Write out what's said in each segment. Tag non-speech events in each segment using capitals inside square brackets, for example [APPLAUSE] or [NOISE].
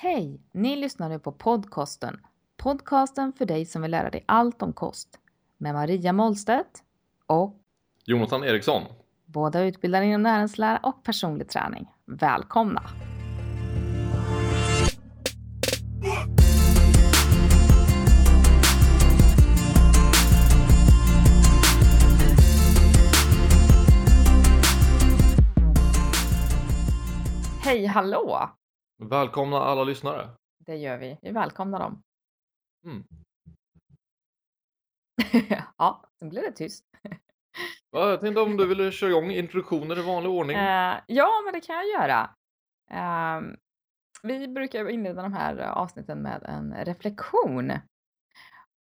Hej! Ni lyssnar nu på podcasten. Podcasten för dig som vill lära dig allt om kost. Med Maria Målstedt och Jonathan Eriksson. båda utbildade inom näringslära och personlig träning. Välkomna! Hej hallå! Välkomna alla lyssnare. Det gör vi. Vi välkomnar dem. Mm. [LAUGHS] ja, sen blev det tyst. [LAUGHS] Ja, Jag tänkte om du ville köra igång introduktioner i vanlig ordning. Eh, ja, men det kan jag göra. Ehm, vi brukar inleda de här avsnitten med en reflektion.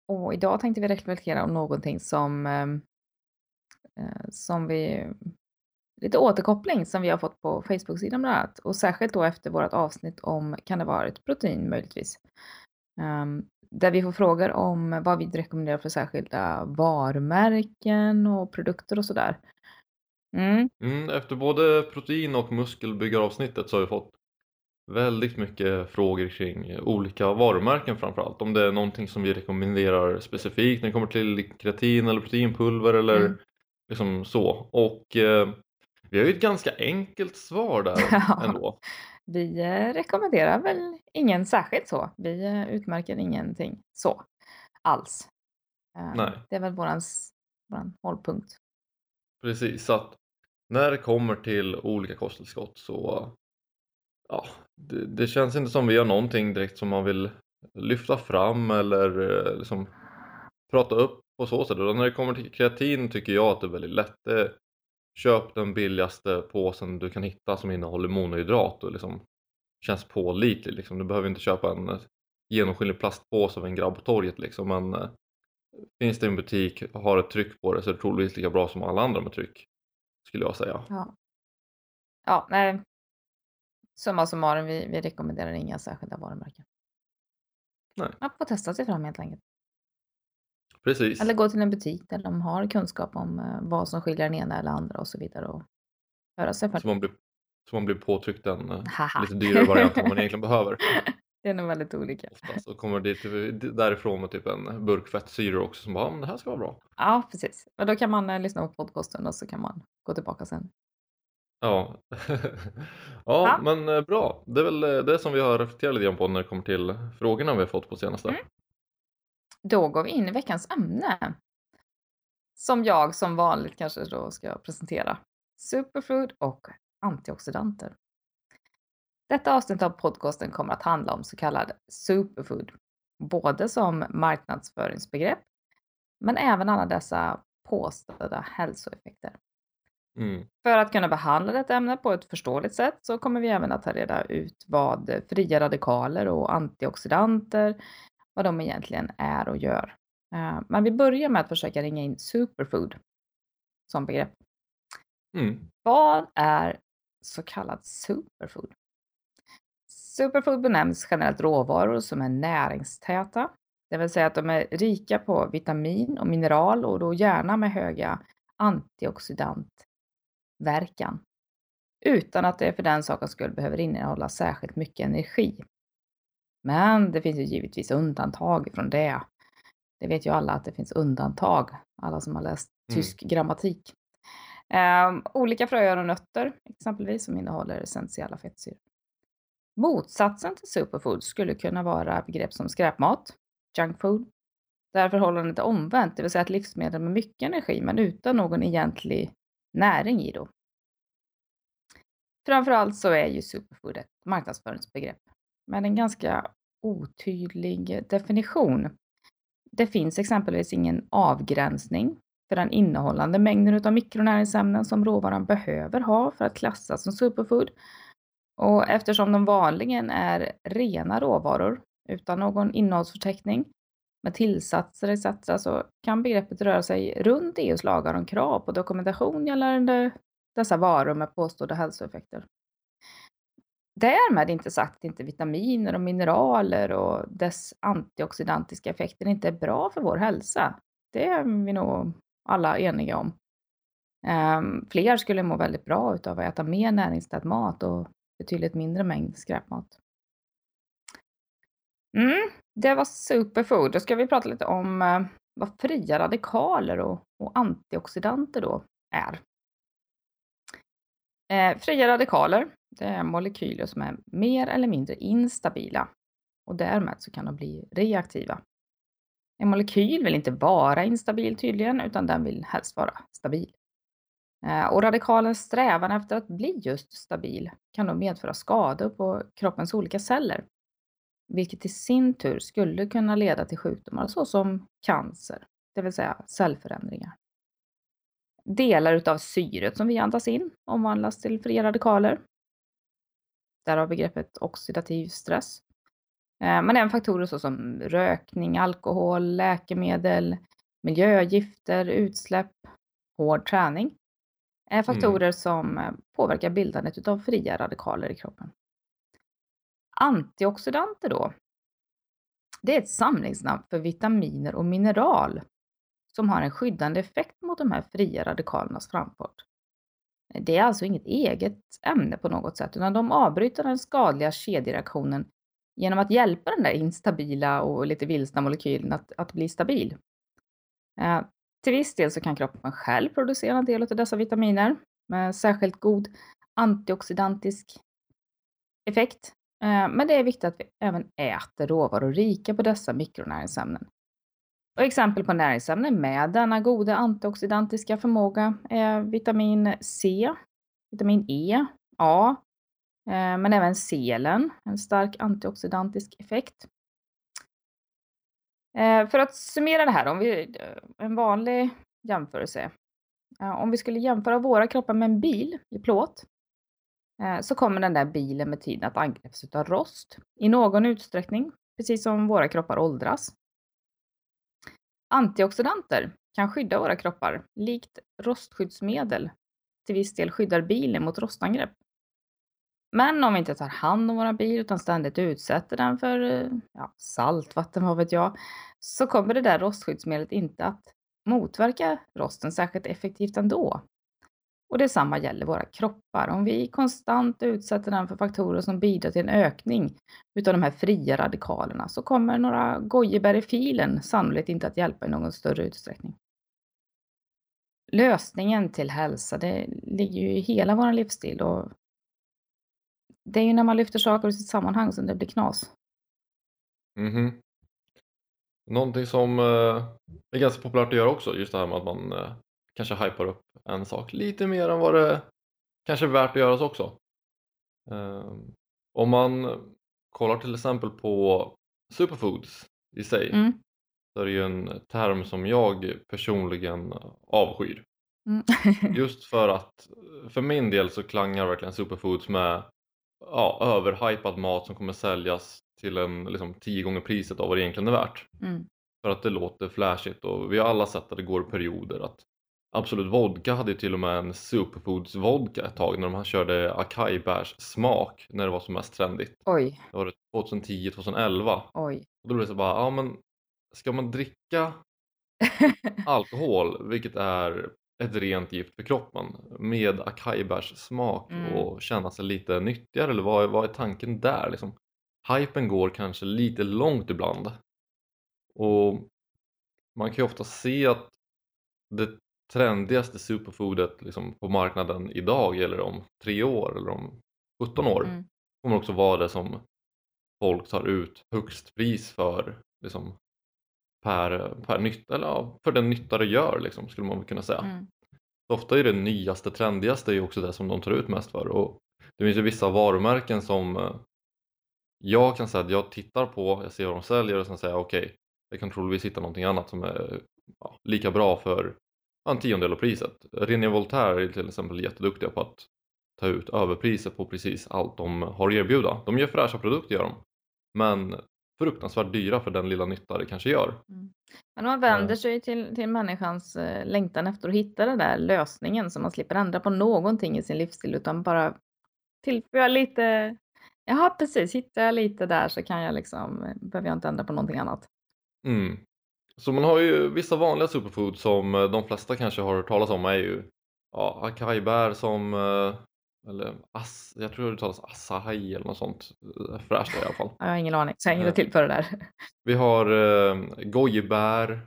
Och idag tänkte vi reflektera om någonting som, eh, som vi lite återkoppling som vi har fått på Facebook-sidan bland annat. Och särskilt då efter vårt avsnitt om kan det vara ett protein möjligtvis. Ehm, där vi får frågor om vad vi rekommenderar för särskilda varumärken och produkter och sådär. Mm. Mm, efter både protein och muskelbyggaravsnittet så har vi fått väldigt mycket frågor kring olika varumärken framförallt. Om det är någonting som vi rekommenderar specifikt när det kommer till kreatin eller proteinpulver eller Mm. liksom så. Och eh, vi har ju ett ganska enkelt svar där [LAUGHS] ändå. Vi eh, rekommenderar väl ingen särskilt så. Vi eh, utmärker ingenting så alls. Eh, Nej. Det är väl vårans, våran hållpunkt. Precis, så att när det kommer till olika kosttillskott så ja, det, det känns inte som vi har någonting direkt som man vill lyfta fram eller liksom prata upp på så sätt. Och när det kommer till kreatin tycker jag att det är väldigt lätt. Det, köp den billigaste påsen du kan hitta som innehåller monohydrat och liksom känns pålitlig. Liksom. Du behöver inte köpa en eh, genomskinlig plastpåse av en grabb på torget liksom. Men eh, finns det en butik och har ett tryck på det så är det troligtvis lika bra som alla andra med tryck. Skulle jag säga. Ja, ja nej. Summa summarum, vi, vi rekommenderar inga särskilda varumärken. Nej. Man får testa sig fram helt enkelt. Precis. Eller gå till en butik där de har kunskap om eh, vad som skiljer den ena eller andra och så vidare och höra sig för Så man blir, så man blir påtryckt en eh, lite dyrare variant än man egentligen [LAUGHS] behöver. Det är nog väldigt olika. Oftast. Och kommer dit, därifrån med typ en burk fettsyror också som bara, det här ska vara bra. Ja, precis. Men då kan man eh, lyssna på podcasten och så kan man gå tillbaka sen. Ja, [LAUGHS] ja, Ja. men eh, bra. Det är väl eh, det som vi har reflekterat lite grann på när det kommer till frågorna vi har fått på senaste. Mm. Då går vi in i veckans ämne. Som jag som vanligt kanske då ska presentera. Superfood och antioxidanter. Detta avsnitt av podcasten kommer att handla om så kallad superfood. Både som marknadsföringsbegrepp men även alla dessa påstådda hälsoeffekter. Mm. För att kunna behandla detta ämne på ett förståeligt sätt så kommer vi även att ta reda ut vad fria radikaler och antioxidanter, vad de egentligen är och gör. Eh, Men vi börjar med att försöka ringa in superfood som begrepp. Mm. Vad är så kallad superfood? Superfood benämns generellt råvaror som är näringstäta, det vill säga att de är rika på vitamin och mineral och då gärna med höga antioxidantverkan. Utan att det för den sakens skull behöver innehålla särskilt mycket energi. Men det finns ju givetvis undantag från det. Det vet ju alla att det finns undantag, alla som har läst Mm. tysk grammatik. Ehm, olika fröer och nötter exempelvis som innehåller essentiella fettsyror. Motsatsen till superfood skulle kunna vara begrepp som skräpmat, junk food, där förhållandet är omvänt, det vill säga ett livsmedel med mycket energi men utan någon egentlig näring i då. Framförallt så är ju superfood ett marknadsföringsbegrepp med en ganska otydlig definition. Det finns exempelvis ingen avgränsning för den innehållande mängden av mikronäringsämnen som råvaran behöver ha för att klassas som superfood. Och eftersom de vanligen är rena råvaror utan någon innehållsförteckning med tillsatser etc. så kan begreppet röra sig runt EUs lagar om krav på dokumentation gällande dessa varor med påstådda hälsoeffekter. Därmed inte sagt att inte vitaminer och mineraler och dess antioxidantiska effekter inte är bra för vår hälsa. Det är vi nog alla eniga om. Um, fler skulle må väldigt bra utav att äta mer näringstät mat och betydligt mindre mängd skräpmat. Mm, det var superfood. Då ska vi prata lite om uh, vad fria radikaler och, och antioxidanter då är. Uh, fria radikaler det är molekyler som är mer eller mindre instabila och därmed så kan de bli reaktiva. En molekyl vill inte vara instabil tydligen, utan den vill helst vara stabil. Eh, och radikalens strävan efter att bli just stabil kan då medföra skador på kroppens olika celler, vilket i sin tur skulle kunna leda till sjukdomar såsom cancer, det vill säga cellförändringar. Delar utav syret som vi andas in omvandlas till fria radikaler. Därav begreppet oxidativ stress. Eh, men även faktorer såsom rökning, alkohol, läkemedel, miljögifter, utsläpp, hård träning är Mm. faktorer som eh, påverkar bildandet av fria radikaler i kroppen. Antioxidanter då, det är ett samlingsnamn för vitaminer och mineral som har en skyddande effekt mot de här fria radikalernas framfart. Det är alltså inget eget ämne på något sätt, utan de avbryter den skadliga kedjereaktionen genom att hjälpa den där instabila och lite vilsna molekylen att, att bli stabil. Eh, till viss del så kan kroppen själv producera en del av dessa vitaminer med särskilt god antioxidantisk effekt. Eh, men det är viktigt att vi även äter råvaror rika på dessa mikronäringsämnen. Och exempel på näringsämnen med denna goda antioxidantiska förmåga är vitamin C, vitamin E, A, eh, men även selen, en stark antioxidantisk effekt. Eh, för att summera det här, om vi, eh, en vanlig jämförelse. Om vi skulle jämföra våra kroppar med en bil i plåt så kommer den där bilen med tiden att angripas av rost i någon utsträckning, precis som våra kroppar åldras. Antioxidanter kan skydda våra kroppar, likt rostskyddsmedel till viss del skyddar bilen mot rostangrepp. Men om vi inte tar hand om vår bil utan ständigt utsätter den för eh, ja, saltvatten, vad vet jag, så kommer det där rostskyddsmedlet inte att motverka rosten särskilt effektivt ändå. Och detsamma gäller våra kroppar. Om vi konstant utsätter den för faktorer som bidrar till en ökning utav de här fria radikalerna så kommer några gojibär i filen sannolikt inte att hjälpa i någon större utsträckning. Lösningen till hälsa, det ligger ju i hela vår livsstil och det är ju när man lyfter saker ur sitt sammanhang som det blir knas. Mhm. Någonting som eh, är ganska populärt att göra också, just det här med att man eh, kanske hypar upp en sak lite mer än vad det kanske är värt att göras också. Eh, om man kollar till exempel på superfoods i sig Mm. så är det ju en term som jag personligen avskyr. Mm. [LAUGHS] Just för att för min del så klangar verkligen superfoods med ja, överhypad mat som kommer säljas till en liksom tio gånger priset av vad det egentligen är värt. Mm. För att det låter flashigt och vi har alla sett att det går perioder att Absolut Vodka hade ju till och med en superfoods vodka ett tag när de här körde acai-bärs smak när det var som mest trendigt. Oj, Det var 2010-2011 oj. och då blev det så bara, ja men ska man dricka [LAUGHS] alkohol, vilket är ett rent gift för kroppen, med acai-bärs smak Mm. och känna sig lite nyttigare eller vad, vad är tanken där liksom? Hypen går kanske lite långt ibland och man kan ju ofta se att det trendigaste superfoodet liksom på marknaden idag eller om tre år eller om 17 år Mm. kommer också vara det som folk tar ut högst pris för liksom, per, per nytta, eller ja, för den nytta det gör liksom, skulle man kunna säga. Mm. Ofta är det nyaste, trendigaste är också det som de tar ut mest för och det finns ju vissa varumärken som eh, jag kan säga att jag tittar på, jag ser vad de säljer och sen säger jag okej, jag kan troligtvis hitta någonting annat som är ja, lika bra för en tiondel av priset. René Voltaire är till exempel jätteduktiga på att ta ut överpriser på precis allt de har att erbjuda. De gör fräscha produkter gör de, men fruktansvärt dyra för den lilla nytta det kanske gör. Men man vänder sig till, till människans eh, längtan efter att hitta den där lösningen så man slipper ändra på någonting i sin livsstil utan bara tillföra lite, ja precis, hittar jag lite där så kan jag liksom, eh, behöver jag inte ändra på någonting annat. Mm. Så man har ju vissa vanliga superfoods som eh, de flesta kanske har hört talas om är ju ja, acai-bär som eh, eller as, jag tror det talas acai eller något sånt eh, fräscht i alla fall. Jag har ingen aning, så jag inget Eh. att tillföra där. Vi har eh, gojibär,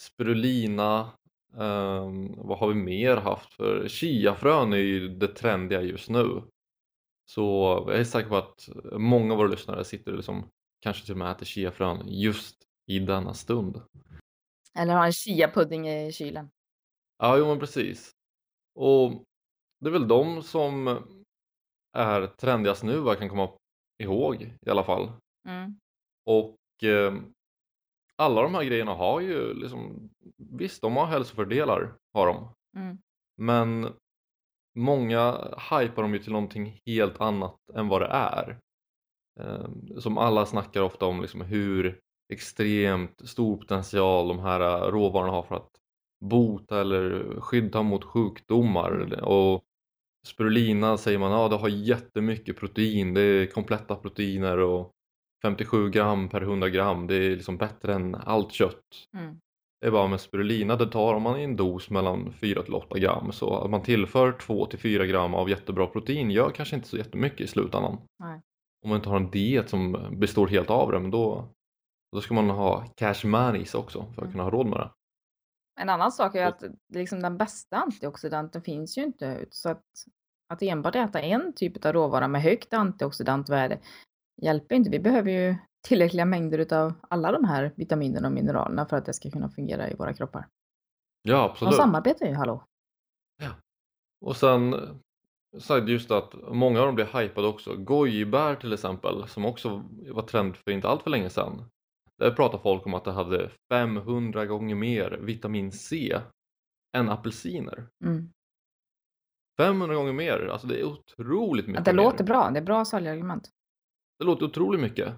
spirulina, ehm, vad har vi mer haft för chiafrön är ju det trendiga just nu. Så jag är säker på att många av våra lyssnare sitter liksom kanske till och med äter chiafrön just i denna stund. Eller har en chia-pudding i kylen. Ja, jo men precis. Och det är väl de som är trendigast nu vad jag kan komma ihåg i alla fall. Mm. Och eh, alla de här grejerna har ju liksom, visst de har hälsofördelar, har de. Mm. Men många hypar dem ju till någonting helt annat än vad det är. Eh, som alla snackar ofta om liksom hur extremt stor potential de här råvarorna har för att bota eller skydda mot sjukdomar. Och spirulina säger man, ja det har jättemycket protein, det är kompletta proteiner och 57 gram per 100 gram, det är liksom bättre än allt kött. Mm. Det är bara med spirulina, det tar om man i en dos mellan 4 till 8 gram. Så att man tillför 2 till 4 gram av jättebra protein gör kanske inte så jättemycket i slutändan. Nej. Om man inte har en diet som består helt av det, men då, då ska man ha cash moneys också för att Mm. kunna ha råd med det. En annan sak är att liksom den bästa antioxidanten finns ju inte ut. Så att, att enbart äta en typ av råvara med högt antioxidantvärde hjälper inte. Vi behöver ju tillräckliga mängder av alla de här vitaminerna och mineralerna för att det ska kunna fungera i våra kroppar. Ja, De absolut. samarbetar ju, hallå. Och sen är det just att många av dem blir hypade också. Gojibär till exempel, som också var trend för inte allt för länge sedan. Där pratar folk om att det hade 500 gånger mer vitamin C än apelsiner. Mm. 500 gånger mer, alltså det är otroligt mycket Att det mer. låter bra, det är bra säljargument. Det låter otroligt mycket.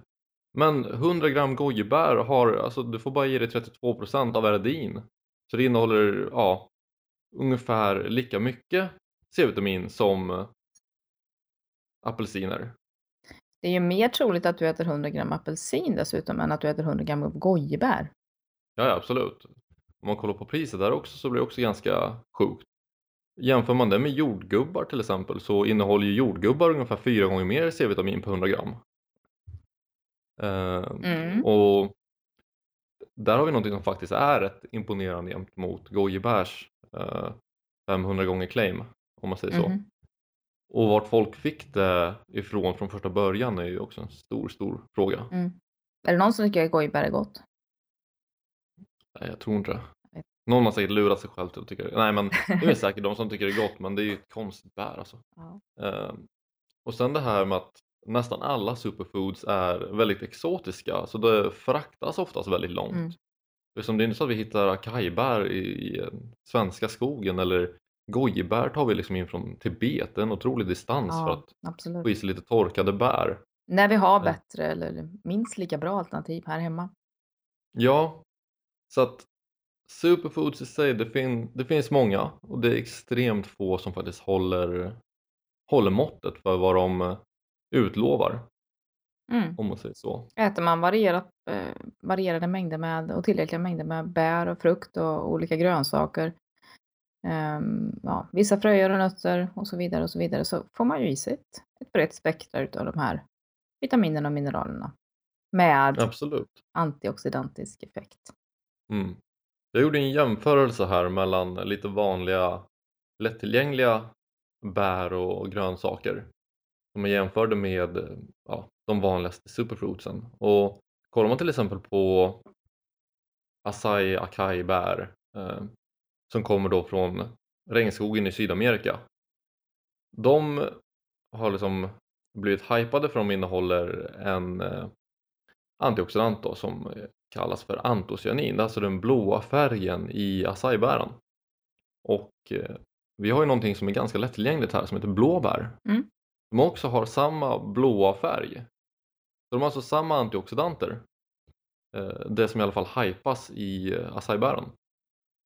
Men 100 gram gojibär har, alltså du får bara ge dig 32% av eridin. Så det innehåller, ja, ungefär lika mycket C-vitamin som eh, apelsiner. Det är ju mer troligt att du äter 100 gram apelsin dessutom än att du äter 100 gram gojibär. Ja, ja, absolut. Om man kollar på priset där också så blir det också ganska sjukt. Jämför man det med jordgubbar till exempel så innehåller ju jordgubbar ungefär fyra gånger mer C-vitamin på 100 gram. Eh, Mm. Och där har vi någonting som faktiskt är rätt imponerande gentemot gojibärs eh, 500 gånger claim om man säger så. Och vart folk fick det ifrån från första början är ju också en stor, stor fråga. Mm. Är det någon som tycker att gojibär är gott? Nej, jag tror inte det. Någon har säkert lurat sig själv till att tycka det. Nej, men det är [LAUGHS] säkert de som tycker det är gott, men det är ju ett konstigt bär alltså. Ja. Eh, och sen det här med att nästan alla superfoods är väldigt exotiska, så det fraktas oftast väldigt långt. Mm. Eftersom det är inte så att vi hittar akajbär i, i eh, svenska skogen eller gojibär tar vi liksom in från Tibet, det är en otrolig distans för Ja, att absolut. få i sig lite torkade bär. När vi har Ja. bättre eller minst lika bra alternativ här hemma. Ja, så att superfoods i sig, det, fin det finns många och det är extremt få som faktiskt håller, håller måttet för vad de eh, utlovar, Mm. om man säger så. Äter man varierat, eh, varierade mängder med och tillräckliga mängder med bär och frukt och olika grönsaker. Ehm, ja, vissa fröer och nötter och så vidare och så vidare så får man ju i sig ett, ett brett spektra utav de här vitaminerna och mineralerna. Med Absolut. antioxidantisk effekt. Mm. Jag gjorde en jämförelse här mellan lite vanliga lättillgängliga bär och grönsaker som jag jämförde med ja, de vanligaste superfruitsen. Och kollar man till exempel på acai acai bär eh, som kommer då från regnskogen i Sydamerika. De har liksom blivit hypade för de innehåller en eh, antioxidant då, som kallas för antocyanin, alltså den blåa färgen i acaibären. Och eh, vi har ju någonting som är ganska lättillgängligt här som heter blåbär. Mm. De också har samma blåa färg. De har alltså samma antioxidanter. Eh, det som i alla fall hypas i acaibären.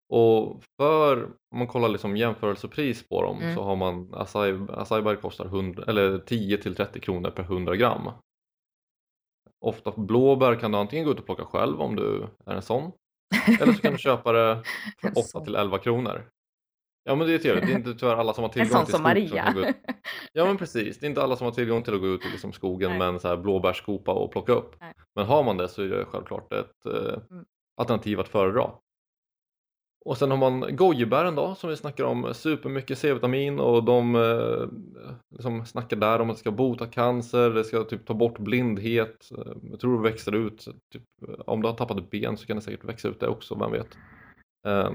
Och för, om man kollar liksom jämförelsepris på dem Mm. så har man acai, acaibär kostar 100, eller 10 till 30 kronor per 100 gram. Ofta blåbär kan du antingen gå ut och plocka själv om du är en sån. Eller så kan du [LAUGHS] köpa det för [LAUGHS] En 8 sån. till 11 kronor. Ja men det är trevligt, det är inte [LAUGHS] tyvärr alla som har En tillgång sån till som Maria. ut. Ja men precis, det är inte alla som har tillgång till att gå ut i liksom skogen Nej. med en så här blåbärsskopa och plocka upp. Nej. Men har man det så är det självklart ett eh, Mm. alternativ att föredra. Och sen har man gojibären då som vi snackar om supermycket C-vitamin och de eh, liksom snackar där om att det ska bota cancer, det ska typ ta bort blindhet. Eh, jag tror det växer ut, typ, eh, om du har tappat ett ben så kan det säkert växa ut det också, vem vet. Eh,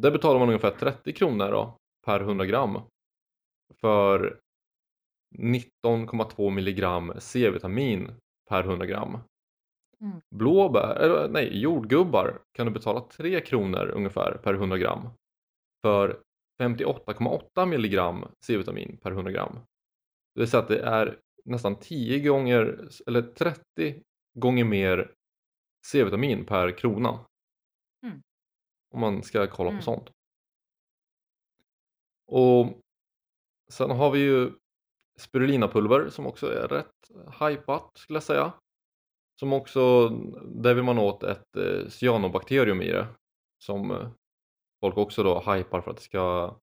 där betalar man ungefär 30 kronor då, per 100 gram för 19,2 milligram C-vitamin per 100 gram. Mm. Blåbär, eller nej, jordgubbar kan du betala 3 kronor ungefär per 100 gram för 58,8 milligram C-vitamin per 100 gram. Det vill säga att det är nästan 10 gånger eller 30 gånger mer C-vitamin per krona. Mm. Om man ska kolla Mm. på sånt. Och sen har vi ju spirulinapulver som också är rätt hypat skulle jag säga. Som också, där vill man åt ett eh, cyanobakterium i det. Som eh, folk också då hypar för att det ska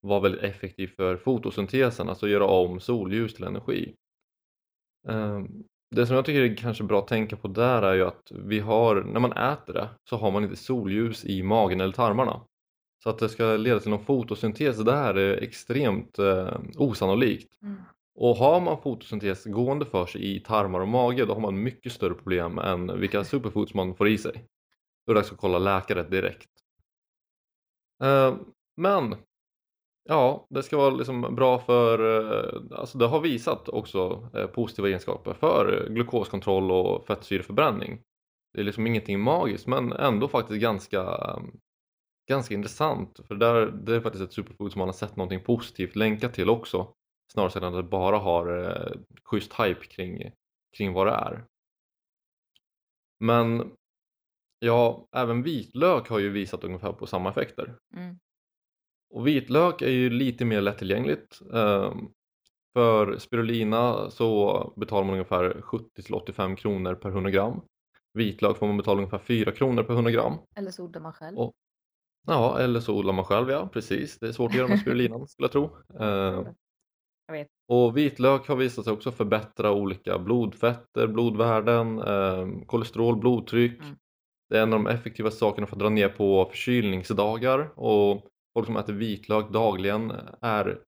vara väldigt effektivt för fotosyntesen, alltså göra om solljus till energi. Eh, det som jag tycker är kanske bra att tänka på där är ju att vi har, när man äter det så har man inte solljus i magen eller tarmarna. Så att det ska leda till någon fotosyntes där är extremt eh, osannolikt. Mm. Och har man fotosyntes gående för sig i tarmar och mage då har man mycket större problem än vilka superfoods man får i sig. Då är det dags att kolla läkare direkt. Eh, men ja, det ska vara liksom bra för, eh, alltså det har visat också eh, positiva egenskaper för glukoskontroll och fettsyreförbränning. Det är liksom ingenting magiskt men ändå faktiskt ganska, ganska intressant för där, det är faktiskt ett superfood som man har sett någonting positivt länkat till också. Snarare än att det bara har eh, schysst hype kring, kring vad det är. Men ja, även vitlök har ju visat ungefär på samma effekter. Mm. Och vitlök är ju lite mer lättillgängligt. Ehm, För spirulina så betalar man ungefär 70-85 kronor per 100 gram. Vitlök får man betala ungefär 4 kronor per 100 gram. Eller så odlar man själv. Och- Ja, eller så odlar man själv, ja precis. Det är svårt att göra med spirulinan [LAUGHS] skulle jag tro. Jag vet. Och vitlök har visat sig också förbättra olika blodfetter, blodvärden, eh, kolesterol, blodtryck. Mm. Det är en av de effektivaste sakerna för att dra ner på förkylningsdagar och folk som äter vitlök dagligen är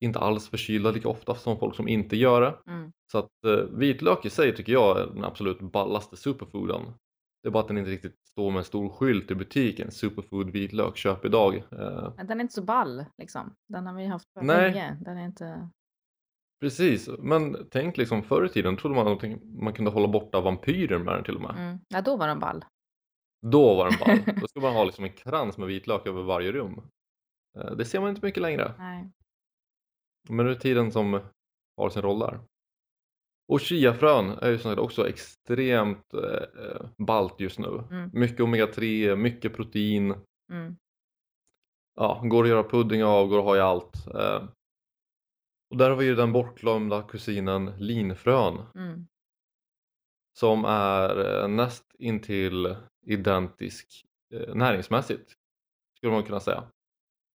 inte alls förkylda lika ofta som folk som inte gör det. Mm. Så att eh, vitlök i sig tycker jag är den absolut ballaste superfooden. Det är bara att den inte riktigt står med en stor skylt i butiken. Superfood vitlök, köp idag. Eh, den är inte så ball liksom. Den har vi haft för Nej. länge. Den är inte... Precis, men tänk liksom förr i tiden trodde man att man kunde hålla borta vampyrer med den till och med. Mm. Ja, då var den ball. Då var den ball. [LAUGHS] Då skulle man ha liksom en krans med vitlök över varje rum. Eh, Det ser man inte mycket längre. Nej. Men det är tiden som har sin roll där. Och chiafrön är ju som sagt också extremt eh, ballt just nu. Mm. Mycket omega-3, mycket protein. Mm. Ja, går att göra pudding av, går att ha i allt. Eh, och där har vi ju den bortglömda kusinen linfrön. Mm. som är eh, näst intill identisk eh, näringsmässigt skulle man kunna säga.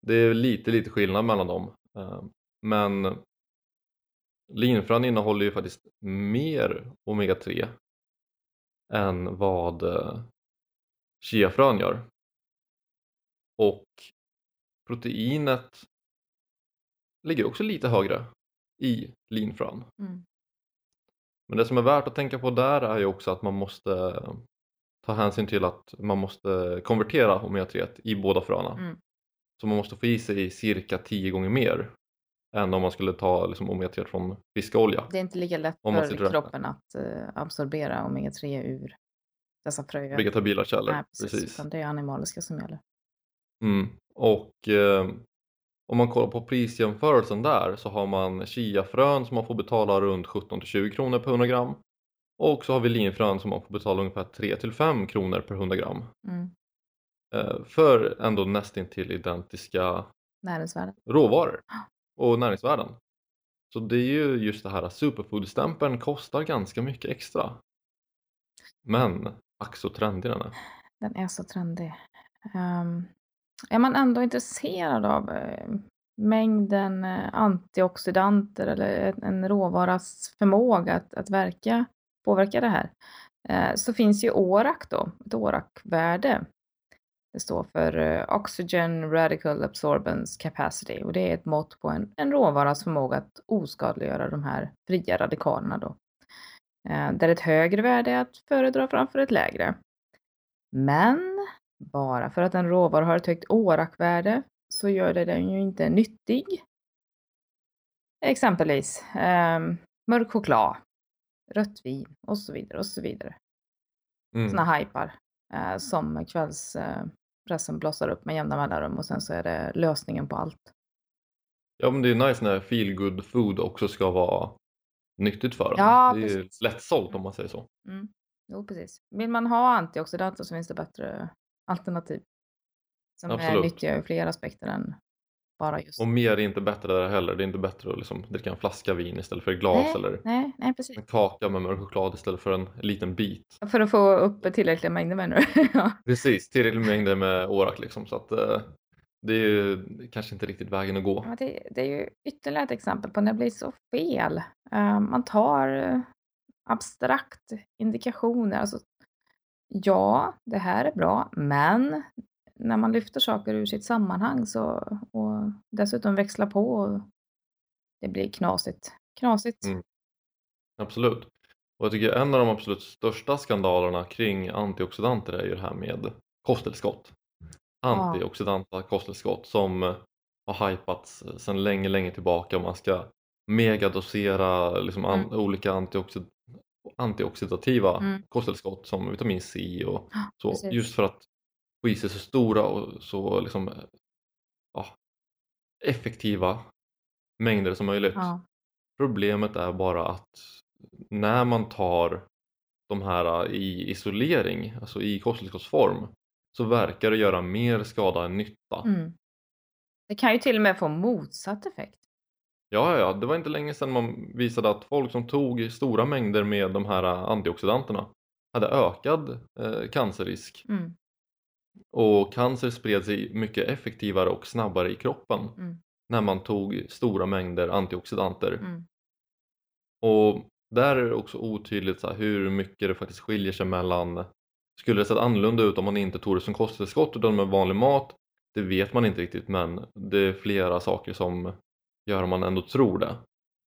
Det är lite lite skillnad mellan dem eh, men linfrön innehåller ju faktiskt mer omega-3 än vad chiafrön gör. Och proteinet ligger också lite högre i linfrön. Mm. Men det som är värt att tänka på där är ju också att man måste ta hänsyn till att man måste konvertera omega-3 i båda fröna. Mm. Så man måste få i sig cirka 10 gånger mer än om man skulle ta liksom, omega-3 från fiskolja. Det är inte lika lätt Om man för kroppen att eh, absorbera omega-3 ur dessa fröer. Vegetabila källor. Nej, precis. precis. Det är animaliska som gäller. Mm. Och eh, om man kollar på prisjämförelsen där så har man chiafrön som man får betala runt 17-20 kronor per 100 gram. Och så har vi linfrön som man får betala ungefär 3-5 kronor per 100 gram. Mm. Eh, för ändå nästintill identiska Näringsvärden. råvaror och näringsvärden. Så det är ju just det här superfood-stämpeln kostar ganska mycket extra. Men ack så trendig den är. Den är så trendig. Ehm, är man ändå intresserad av eh, mängden eh, antioxidanter eller en råvaras förmåga att, att verka, påverka det här, eh, så finns ju ORAC då, ett ORAC-värde. Det står för Oxygen Radical Absorbance Capacity och det är ett mått på en, en råvaras förmåga att oskadliggöra de här fria radikalerna då. Där ett högre värde är att föredra framför ett lägre. Men bara för att en råvara har ett högt ORAC-värde så gör det den ju inte nyttig. Exempelvis eh, mörk choklad, rött vin och så vidare och så vidare. Mm. Sådana hajpar eh, som kvällspressen eh, blossar upp med jämna mellanrum och sen så är det lösningen på allt. Ja men det är nice när feel good food också ska vara nyttigt för en. Ja, det är precis. lättsålt om man säger så. Mm. Jo precis. Vill man ha antioxidanter så finns det bättre alternativ. Som Absolut. är nyttiga ur fler aspekter än bara just... Och mer är inte bättre där heller. Det är inte bättre att liksom dricka en flaska vin istället för ett glas nej, eller nej, nej, precis. en kaka med mörk choklad istället för en liten bit. För att få upp tillräckliga mängder du? [LAUGHS] ja. Precis, tillräckliga mängder med orak liksom. Så att, uh, det är ju kanske inte riktigt vägen att gå. Ja, det, det, är ju ytterligare ett exempel på när det blir så fel. Uh, man tar uh, abstrakt indikationer, alltså ja, det här är bra, men när man lyfter saker ur sitt sammanhang så, och dessutom växlar på, och det blir knasigt. Knasigt. Mm. Absolut. Och jag tycker en av de absolut största skandalerna kring antioxidanter är ju det här med kosttillskott. Antioxidanta kosttillskott som har hypats sedan länge, länge tillbaka. Man ska megadosera liksom an, mm. olika antioxid, antioxidativa mm. kosttillskott som vitamin C och så. Precis. Just för att få i sig så stora och så liksom, ja, effektiva mängder som möjligt. Ja. Problemet är bara att när man tar de här i isolering, alltså i kosttillskottsform, så verkar det göra mer skada än nytta. Mm. Det kan ju till och med få motsatt effekt. Ja, ja, det var inte länge sedan man visade att folk som tog stora mängder med de här antioxidanterna hade ökad eh, cancerrisk. Mm. Och cancer spred sig mycket effektivare och snabbare i kroppen mm. när man tog stora mängder antioxidanter. Mm. Och där är det också otydligt så här, hur mycket det faktiskt skiljer sig mellan Skulle det sett annorlunda ut om man inte tog det som kosttillskott utan med vanlig mat? Det vet man inte riktigt men det är flera saker som gör att man ändå tror det.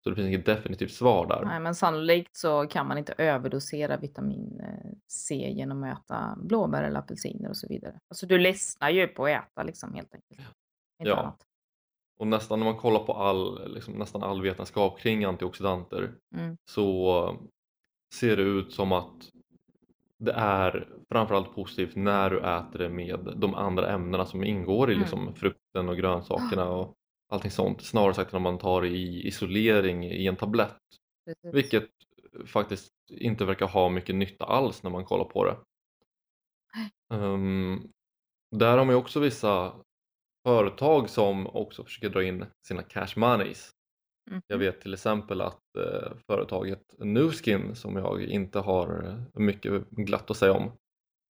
Så det finns inget definitivt svar där. Nej, men sannolikt så kan man inte överdosera vitamin eh, C genom att äta blåbär eller apelsiner och så vidare. Alltså du ledsnar ju på att äta liksom helt enkelt. Inte ja. Annat. Och nästan när man kollar på all, liksom, nästan all vetenskap kring antioxidanter mm. så ser det ut som att det är framförallt positivt när du äter det med de andra ämnena som ingår i mm. liksom, frukten och grönsakerna och allting sånt. Snarare sagt när man tar i isolering i en tablett. Precis. Vilket faktiskt inte verkar ha mycket nytta alls när man kollar på det. Um, där har man ju också vissa företag som också försöker dra in sina cash moneys. Mm. Jag vet till exempel att eh, företaget Nuskin som jag inte har mycket glatt att säga om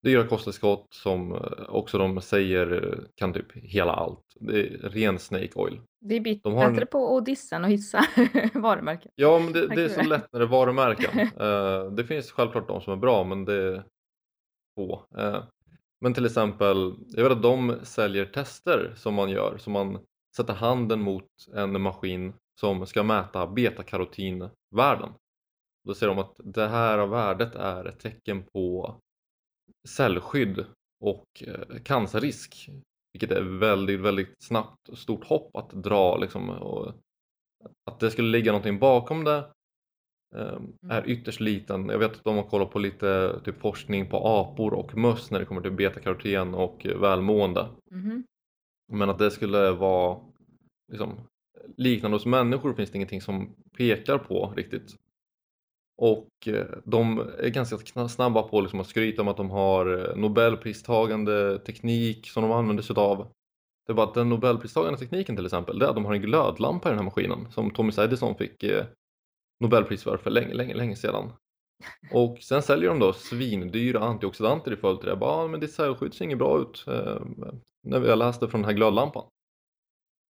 dyra kosttillskott som eh, också de säger kan typ hela allt. Det är ren snake oil. Det är bättre de har en... på än att hissa [LAUGHS] varumärken. Ja, men det, det är så lätt när det är varumärken. uh, [LAUGHS] det finns självklart de som är bra, men det är få. Uh, men till exempel, jag vet att de säljer tester som man gör, som man sätter handen mot en maskin som ska mäta betakarotinvärden. Då säger de att det här värdet är ett tecken på cellskydd och eh, cancerrisk. Vilket är väldigt, väldigt snabbt och stort hopp att dra liksom. Och att det skulle ligga någonting bakom det ehm, är mm. ytterst liten. Jag vet att de har kollat på lite typ, forskning på apor och möss när det kommer till betakaroten och välmående. Mm. Men att det skulle vara liksom, liknande hos människor finns det ingenting som pekar på riktigt. Och eh, de är ganska snabba på liksom att skryta om att de har eh, nobelpristagande teknik som de använder sig av. Det är bara att den nobelpristagande tekniken till exempel, det är att de har en glödlampa i den här maskinen som Thomas Edison fick eh, nobelpris för för länge, länge, länge sedan. Och sen säljer de då svindyra antioxidanter i följd till det. Bara, men ditt cellskydd ser inget bra ut. när jag läste från den här glödlampan.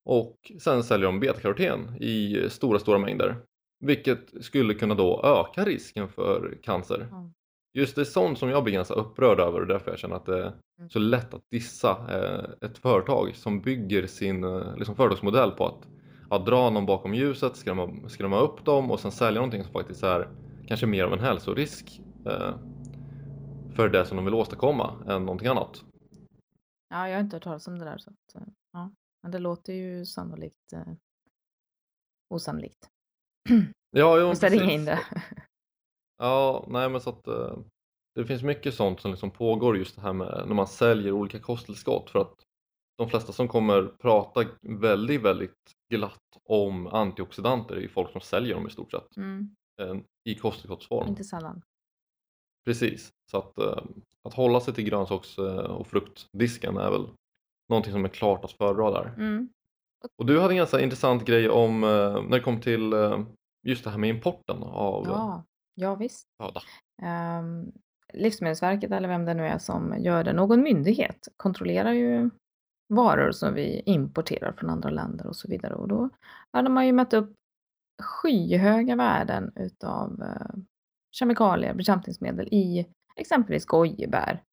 Och sen säljer de betakaroten i stora, stora mängder. Vilket skulle kunna då öka risken för cancer. Ja. Just det är sånt som jag blir ganska upprörd över och därför jag känner att det är Mm. så lätt att dissa eh, ett företag som bygger sin eh, liksom företagsmodell på att, att dra någon bakom ljuset, skrämma, skrämma upp dem och sen sälja någonting som faktiskt är kanske mer av en hälsorisk eh, för det som de vill åstadkomma än någonting annat. ja, jag har inte hört talas om det där. Så att, eh, ja. Men det låter ju sannolikt eh, osannolikt. [CLEARS THROAT] Ja, jo, Jag ska ringa in det. [LAUGHS] Ja, nej men så att eh, det finns mycket sånt som liksom pågår just det här med när man säljer olika kosttillskott för att de flesta som kommer prata väldigt, väldigt glatt om antioxidanter är ju folk som säljer dem i stort sett Mm. eh, i kosttillskottsform. Inte sällan. Precis, så att, eh, att hålla sig till grönsaks och fruktdisken är väl någonting som är klart att föredra där. Mm. Och du hade en ganska intressant grej om när det kom till just det här med importen av eh, Ja, ja visst. föda. Ehm, Livsmedelsverket eller vem det nu är som gör det, någon myndighet kontrollerar ju varor som vi importerar från andra länder och så vidare. Och då hade man ju mätt upp skyhöga värden utav eh, kemikalier, bekämpningsmedel i exempelvis gojibär.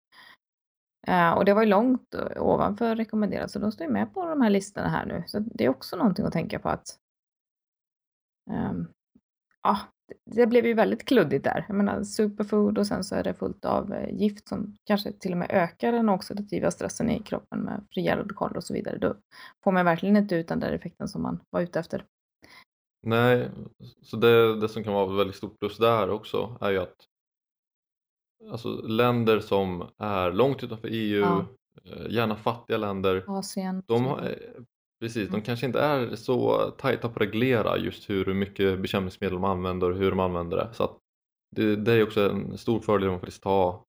Eh, och det var ju långt ovanför rekommenderat, så de står ju med på de här listorna här nu. Så det är också någonting att tänka på att ehm, ja, det blev ju väldigt kluddigt där. Jag menar superfood och sen så är det fullt av eh, gift som kanske till och med ökar den oxidativa stressen i kroppen med fria radikaler och så vidare. Då får man verkligen inte ut den där effekten som man var ute efter. Nej, så det, det som kan vara ett väldigt stort plus där också är ju att alltså, länder som är långt utanför EU, Ja. eh, gärna fattiga länder, Asien. de, har, precis, de Mm. kanske inte är så tajta på att reglera just hur mycket bekämpningsmedel de använder och hur de använder det. Så det, det är också en stor fördel om man faktiskt har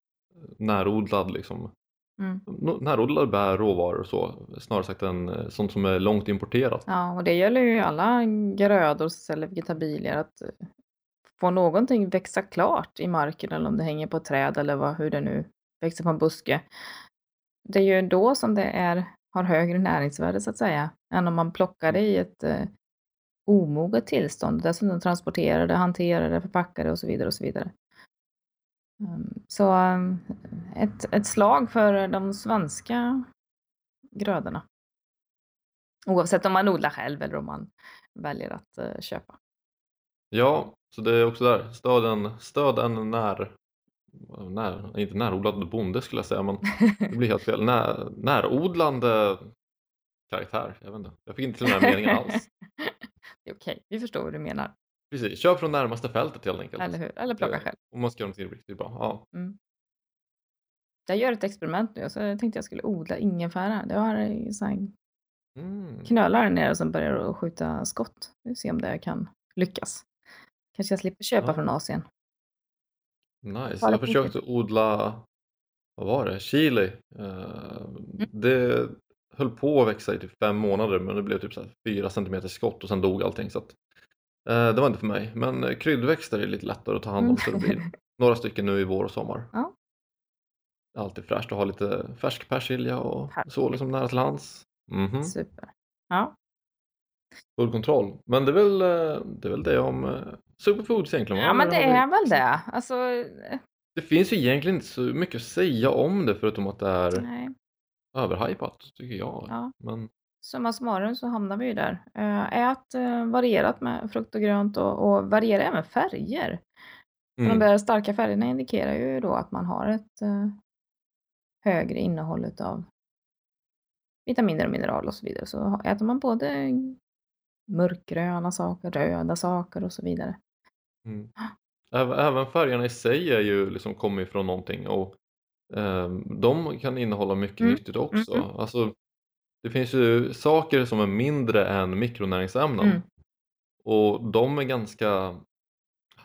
närodlad liksom, Mm. närodlade bär, råvaror och så, snarare sagt än eh, sånt som är långt importerat. Ja, och det gäller ju alla grödor eller vegetabilier att eh, få någonting växa klart i marken eller om det hänger på ett träd eller vad, hur det nu växer på en buske. Det är ju då som det är, har högre näringsvärde så att säga, än om man plockar det i ett eh, omoget tillstånd, dessutom transporterar det, hanterar det, förpackar det och så vidare och så vidare. Um, Så um, ett, ett slag för de svenska grödorna. Oavsett om man odlar själv eller om man väljer att uh, köpa. Ja, så det är också där, stöd en, stöd en när, när, inte närodlad bonde skulle jag säga, men [LAUGHS] det blir helt fel. När, närodlande karaktär, jag vet inte. Jag fick inte till den här meningen alls. [LAUGHS] Det är okej, vi förstår vad du menar. Precis, köp från närmaste fältet helt enkelt. Eller hur? Eller plocka Eh, själv. Om man ska göra någonting riktigt bra. Ja. Mm. Jag gör ett experiment nu, så jag tänkte jag skulle odla ingefära. Jag har så här Mm. knölar nere som börjar skjuta skott. Vi får se om det kan lyckas. Kanske jag slipper köpa Ja. från Asien. Nice. Jag försökte odla, vad var det, chili. Eh, Mm. Det höll på att växa i typ fem månader men det blev typ så fyra centimeter skott och sen dog allting. Så att, eh, det var inte för mig. Men eh, kryddväxter är lite lättare att ta hand om så det blir [LAUGHS] några stycken nu i vår och sommar. Mm. Ja. Alltid fräscht att ha lite färsk persilja och Perfekt. så liksom nära till hands. Mhm. Super. Ja, Full kontroll. Men det är väl det, är väl det om superfoods egentligen? ja men det är väl det. Alltså, eh, Det finns ju egentligen inte så mycket att säga om det förutom att det är nej. överhypat tycker jag. Ja. Men Summa summarum så hamnar vi ju där. Eh, Ät eh, varierat med frukt och grönt och, och variera även färger. För mm, De där starka färgerna indikerar ju då att man har ett högre innehåll av vitaminer och mineral och så vidare. Så äter man både mörkgröna saker, röda saker och så vidare. Mm. [GASPS] Även, färgerna i sig är ju liksom kommer ifrån någonting och ehm, de kan innehålla mycket Mm, nyttigt också. mm. Alltså, det finns ju saker som är mindre än mikronäringsämnen Mm. och de är ganska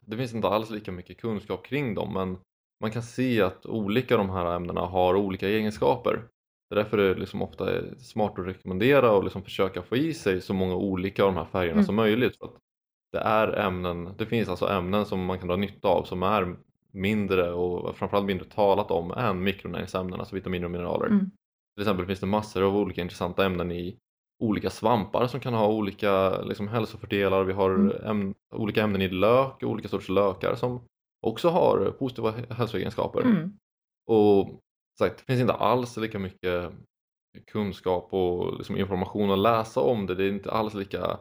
det finns inte alls lika mycket kunskap kring dem men man kan se att olika de här ämnena har olika egenskaper. Det är därför det liksom ofta är smart att rekommendera och liksom försöka få i sig så många olika av de här färgerna Mm. som möjligt. För att det, är ämnen, det finns alltså ämnen som man kan dra nytta av som är mindre och framförallt mindre talat om än mikronäringsämnen, alltså vitaminer och mineraler. Mm. Till exempel finns det massor av olika intressanta ämnen i olika svampar som kan ha olika liksom, hälsofördelar. Vi har Mm. äm olika ämnen i lök och olika sorters lökar som också har positiva hälsoegenskaper. Mm. Och sagt, det finns inte alls lika mycket kunskap och liksom information att läsa om det. Det är inte alls lika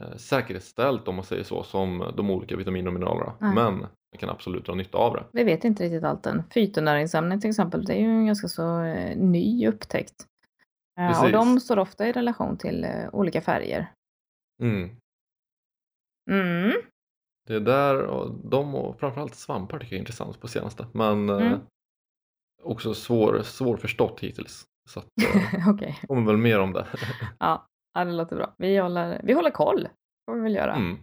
eh, säkerhetsställt om man säger så som de olika vitaminer och mineralerna. Nej. Men man kan absolut dra nytta av det. Vi vet inte riktigt allt än. Fytonäringsämnen till exempel, det är ju en ganska så eh, ny upptäckt. Eh, och Precis. de står ofta i relation till eh, olika färger. Mm. Mm. Det är där och de och framförallt svampar tycker jag är intressant på senaste. Men eh, Mm. också svår, svårförstått hittills. Så att, eh, [LAUGHS] Okej, kommer väl mer om det. ja, ja, det låter bra. Vi håller, vi håller koll, får vi väl göra. Mm.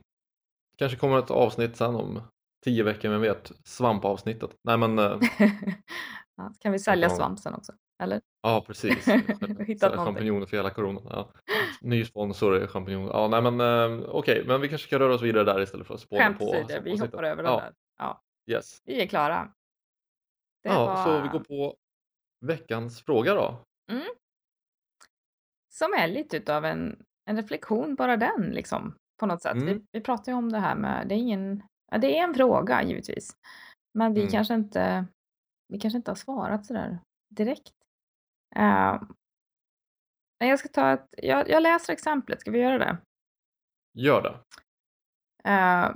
Kanske kommer ett avsnitt sen om tio veckor, vem vet? Svampavsnittet. Nej men, eh, [LAUGHS] ja, kan vi sälja Ja. svamp sen också, eller? ja precis. [LAUGHS] Hittat champinjoner för hela coronan. Ja. Ny sponsor är champinjoner. Ja, nej men eh, okej, men vi kanske ska röra oss vidare där istället för att spåna Skämt på åsido, vi hoppar över det ja, där. Ja, Yes. vi är klara. Det Ja, var... så vi går på veckans fråga då. Som är lite utav en, en reflektion, bara den liksom. På något sätt. Vi, Mm. vi pratar ju om det här med, det är ingen, ja, det är en fråga givetvis. Men vi Mm. kanske inte, vi kanske inte har svarat sådär direkt. Uh, jag ska ta ett, jag, jag läser exemplet, ska vi göra det? Gör det. Eh,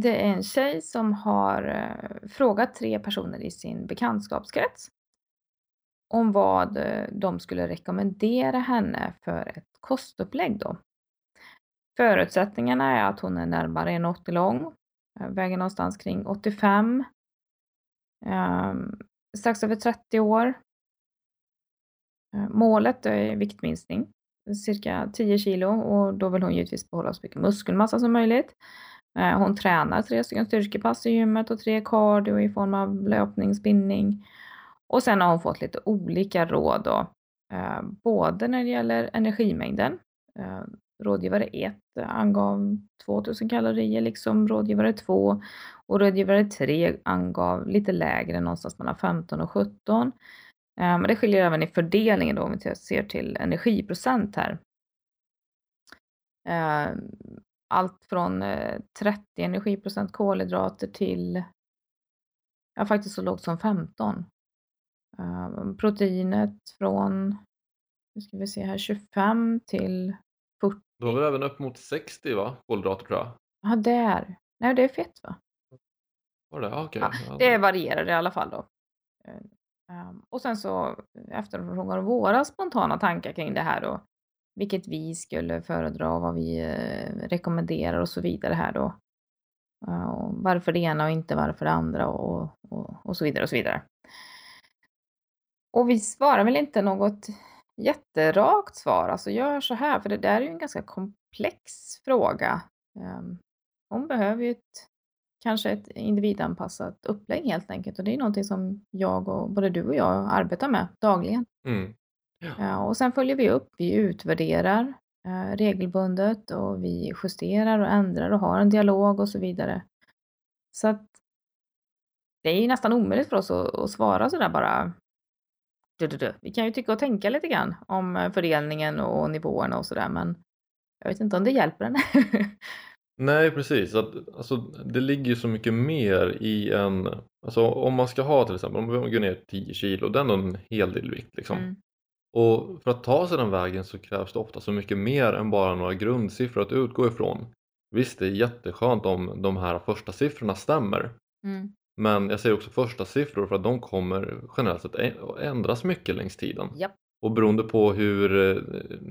det är en tjej som har eh, frågat tre personer i sin bekantskapskrets om vad eh, de skulle rekommendera henne för ett kostupplägg då. Förutsättningarna är att hon är närmare 1,80 lång, eh, väger någonstans kring 85, ehm, strax över 30 år. Eh, målet är viktminskning, cirka 10 kilo och då vill hon givetvis behålla så mycket muskelmassa som möjligt. Hon tränar tre stycken styrkepass i gymmet och tre cardio i form av löpning, spinning. Och sen har hon fått lite olika råd då. Eh, Både när det gäller energimängden. Eh, Rådgivare 1 angav 2000 kalorier, liksom rådgivare 2. Och rådgivare 3 angav lite lägre, någonstans mellan 15 och 17. Eh, Men det skiljer även i fördelningen då om vi ser till energiprocent här. Eh, Allt från eh, 30 energiprocent kolhydrater till ja, faktiskt så lågt som 15. Eh, Proteinet från, nu ska vi se här, 25 till 40. Du har väl även upp mot 60 va? Kolhydrater tror jag. Ja, där. Nej, det är fett va? Var det? Okej. Ja, det varierar i alla fall då. Eh, ehm, Och sen så efterfrågar våra spontana tankar kring det här då. Vilket vi skulle föredra, vad vi eh, rekommenderar och så vidare här då. Och varför det ena och inte varför det andra och, och, och så vidare och så vidare. Och vi svarar väl inte något jätterakt svar, alltså gör så här, för det där är ju en ganska komplex fråga. Ehm, Hon behöver ju ett, kanske ett individanpassat upplägg helt enkelt och det är någonting som jag och både du och jag arbetar med dagligen. Mm. Ja, och sen följer vi upp, vi utvärderar eh, regelbundet och vi justerar och ändrar och har en dialog och så vidare. Så att det är ju nästan omöjligt för oss att, att svara sådär bara. Du, du, du. Vi kan ju tycka och tänka lite grann om eh, fördelningen och nivåerna och sådär men jag vet inte om det hjälper en. [LAUGHS] Nej precis, att, alltså, det ligger ju så mycket mer i en, alltså om man ska ha till exempel, om man går ner 10 kilo, det är ändå en hel del vikt liksom. Mm. Och för att ta sig den vägen så krävs det ofta så mycket mer än bara några grundsiffror att utgå ifrån. Visst, det är jätteskönt om de här första siffrorna stämmer. Mm. Men jag säger också första siffror för att de kommer generellt sett ändras mycket längs tiden. Japp. Och beroende på hur, eh,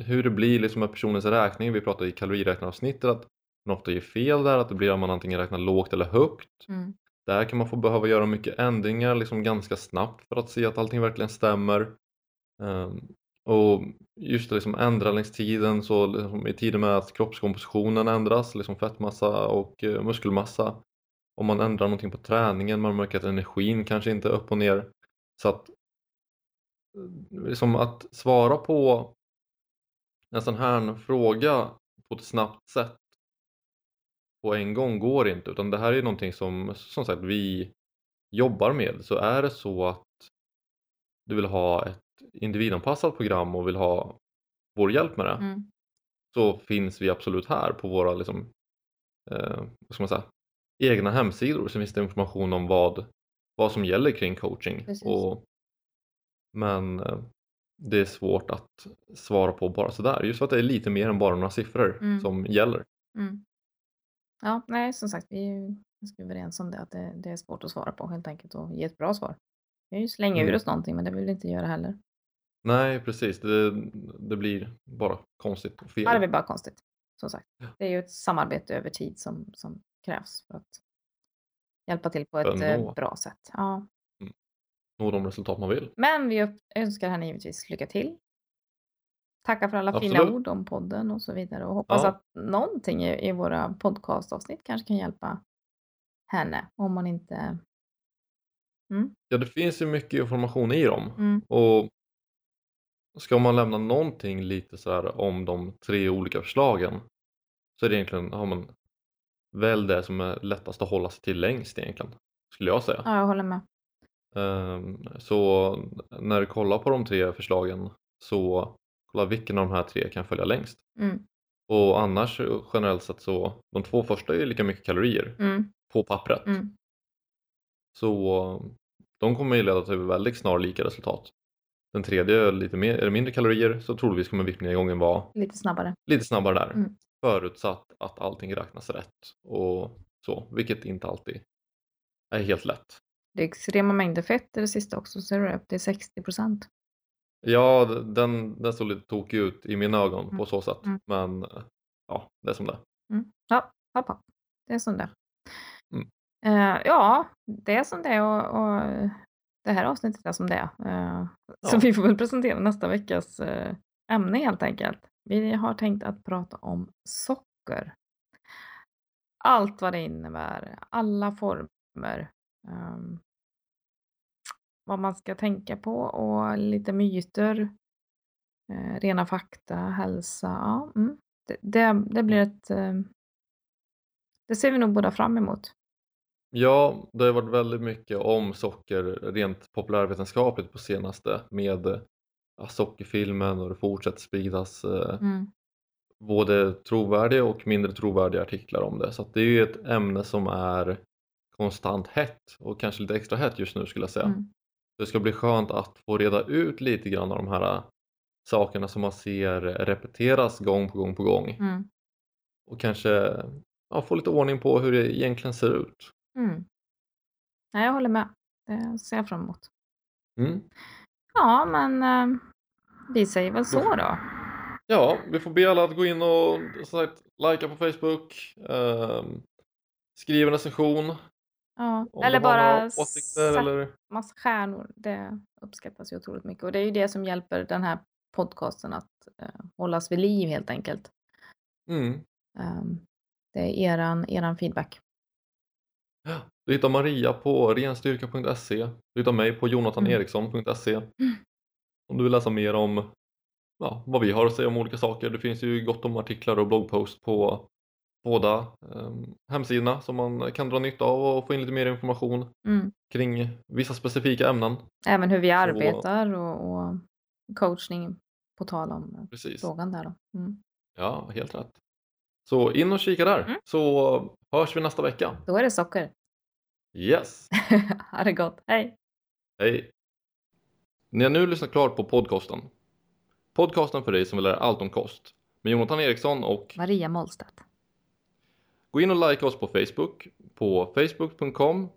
hur det blir liksom med personens räkning, vi pratade i kaloriräknaravsnittet att man ofta ger fel där, att det blir att man antingen räknar lågt eller högt. Mm. Där kan man få behöva göra mycket ändringar liksom ganska snabbt för att se att allting verkligen stämmer. Ehm, och just det, liksom ändra längs tiden, så liksom i tiden med att kroppskompositionen ändras, liksom fettmassa och eh, muskelmassa. Om man ändrar någonting på träningen, man märker att energin kanske inte är upp och ner. Så att liksom att svara på en sån här fråga på ett snabbt sätt på en gång går inte utan det här är någonting som som sagt vi jobbar med. Så är det så att du vill ha ett individanpassat program och vill ha vår hjälp med det Mm. så finns vi absolut här på våra liksom, eh, vad ska man säga, egna hemsidor så finns det information om vad, vad som gäller kring coaching. Precis. Och, men eh, det är svårt att svara på bara sådär just för att det är lite mer än bara några siffror Mm. som gäller. Mm. Ja, nej, som sagt, vi är ju ganska överens om det, att det, det är svårt att svara på helt enkelt och ge ett bra svar. Vi kan ju slänga ur Mm. oss någonting, men det vill vi inte göra heller. Nej precis, det, det blir bara konstigt och fel. Ja, det blir bara konstigt. Som sagt, det är ju ett samarbete över tid som, som krävs för att hjälpa till på ett att eh, bra sätt. Ja. Nå de resultat man vill. Men vi önskar henne givetvis lycka till. Tackar för alla fina Absolut. ord om podden och så vidare och hoppas Ja. att någonting i, i våra podcastavsnitt kanske kan hjälpa henne om man inte... Mm, Ja det finns ju mycket information i dem mm, och ska man lämna någonting lite så här om de tre olika förslagen så är det egentligen, har man väl det som är lättast att hålla sig till längst egentligen skulle jag säga. ja, jag håller med. Ehm, Så när du kollar på de tre förslagen så kolla vilken av de här tre kan följa längst. Mm, Och annars generellt sett så de två första är lika mycket kalorier mm, på pappret. mm, Så de kommer ju leda till väldigt snarlika resultat. Den tredje är lite mer, eller mindre kalorier så troligtvis kommer viktnedgången vara lite snabbare. lite snabbare där. Mm. Förutsatt att allting räknas rätt och så, vilket inte alltid är helt lätt. Det är extrema mängder fett i det sista också, så är det upp till 60 procent. Ja, den, den såg lite tokig ut i mina ögon Mm. på så sätt. Mm. Men eh, ja, det är som det är. Mm. Ja, hopp. Det är som det Mm. Eh, Ja, det är som det är och, och det här avsnittet är som det är. Eh, Så Ja. vi får väl presentera nästa veckas eh, ämne helt enkelt. Vi har tänkt att prata om socker. Allt vad det innebär, alla former. ehm, vad man ska tänka på och lite myter. eh, rena fakta, hälsa. Ja, mm. det, det, det blir ett... eh, det ser vi nog båda fram emot. Ja, det har varit väldigt mycket om socker rent populärvetenskapligt på senaste med sockerfilmen och det fortsätter spridas eh, Mm. både trovärdiga och mindre trovärdiga artiklar om det. Så det är ju ett ämne som är konstant hett och kanske lite extra hett just nu skulle jag säga. Mm. Det ska bli skönt att få reda ut lite grann av de här äh, sakerna som man ser repeteras gång på gång på gång Mm. och kanske ja, få lite ordning på hur det egentligen ser ut. Mm. Nej, jag håller med. Det ser jag fram emot. Mm. Ja, men eh, vi säger väl så då. Ja, vi får be alla att gå in och som sagt, likea på Facebook, ehm, skriva en recension Ja. om Eller bara åsikter sätt eller massa stjärnor. Det uppskattas ju otroligt mycket. Och det är ju det som hjälper den här podcasten att eh, hållas vid liv helt enkelt. mm. Ehm, det är eran, eran feedback. Du hittar Maria på renstyrka.se. Du hittar mig på jonathaneriksson.se. Om du vill läsa mer om ja, vad vi har att säga om olika saker. Det finns ju gott om artiklar och bloggpost på båda ehm, hemsidorna som man kan dra nytta av och få in lite mer information Mm. kring vissa specifika ämnen. Även hur vi arbetar och, och coachning på tal om eh, Precis. frågan där då. Mm. Ja, helt rätt. Så in och kika där Mm. så hörs vi nästa vecka. Då är det socker. Yes! [LAUGHS] ha det gott. Hej! Hej! Ni har nu lyssnat klart på podcasten. Podcasten för dig som vill lära allt om kost med Jonathan Eriksson och Maria Mollstedt. gå in och like oss på Facebook på facebook.com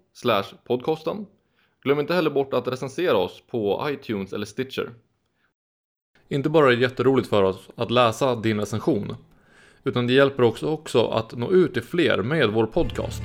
podcasten. Glöm inte heller bort att recensera oss på iTunes eller Stitcher. Inte bara är det jätteroligt för oss att läsa din recension utan det hjälper också, också att nå ut till fler med vår podcast.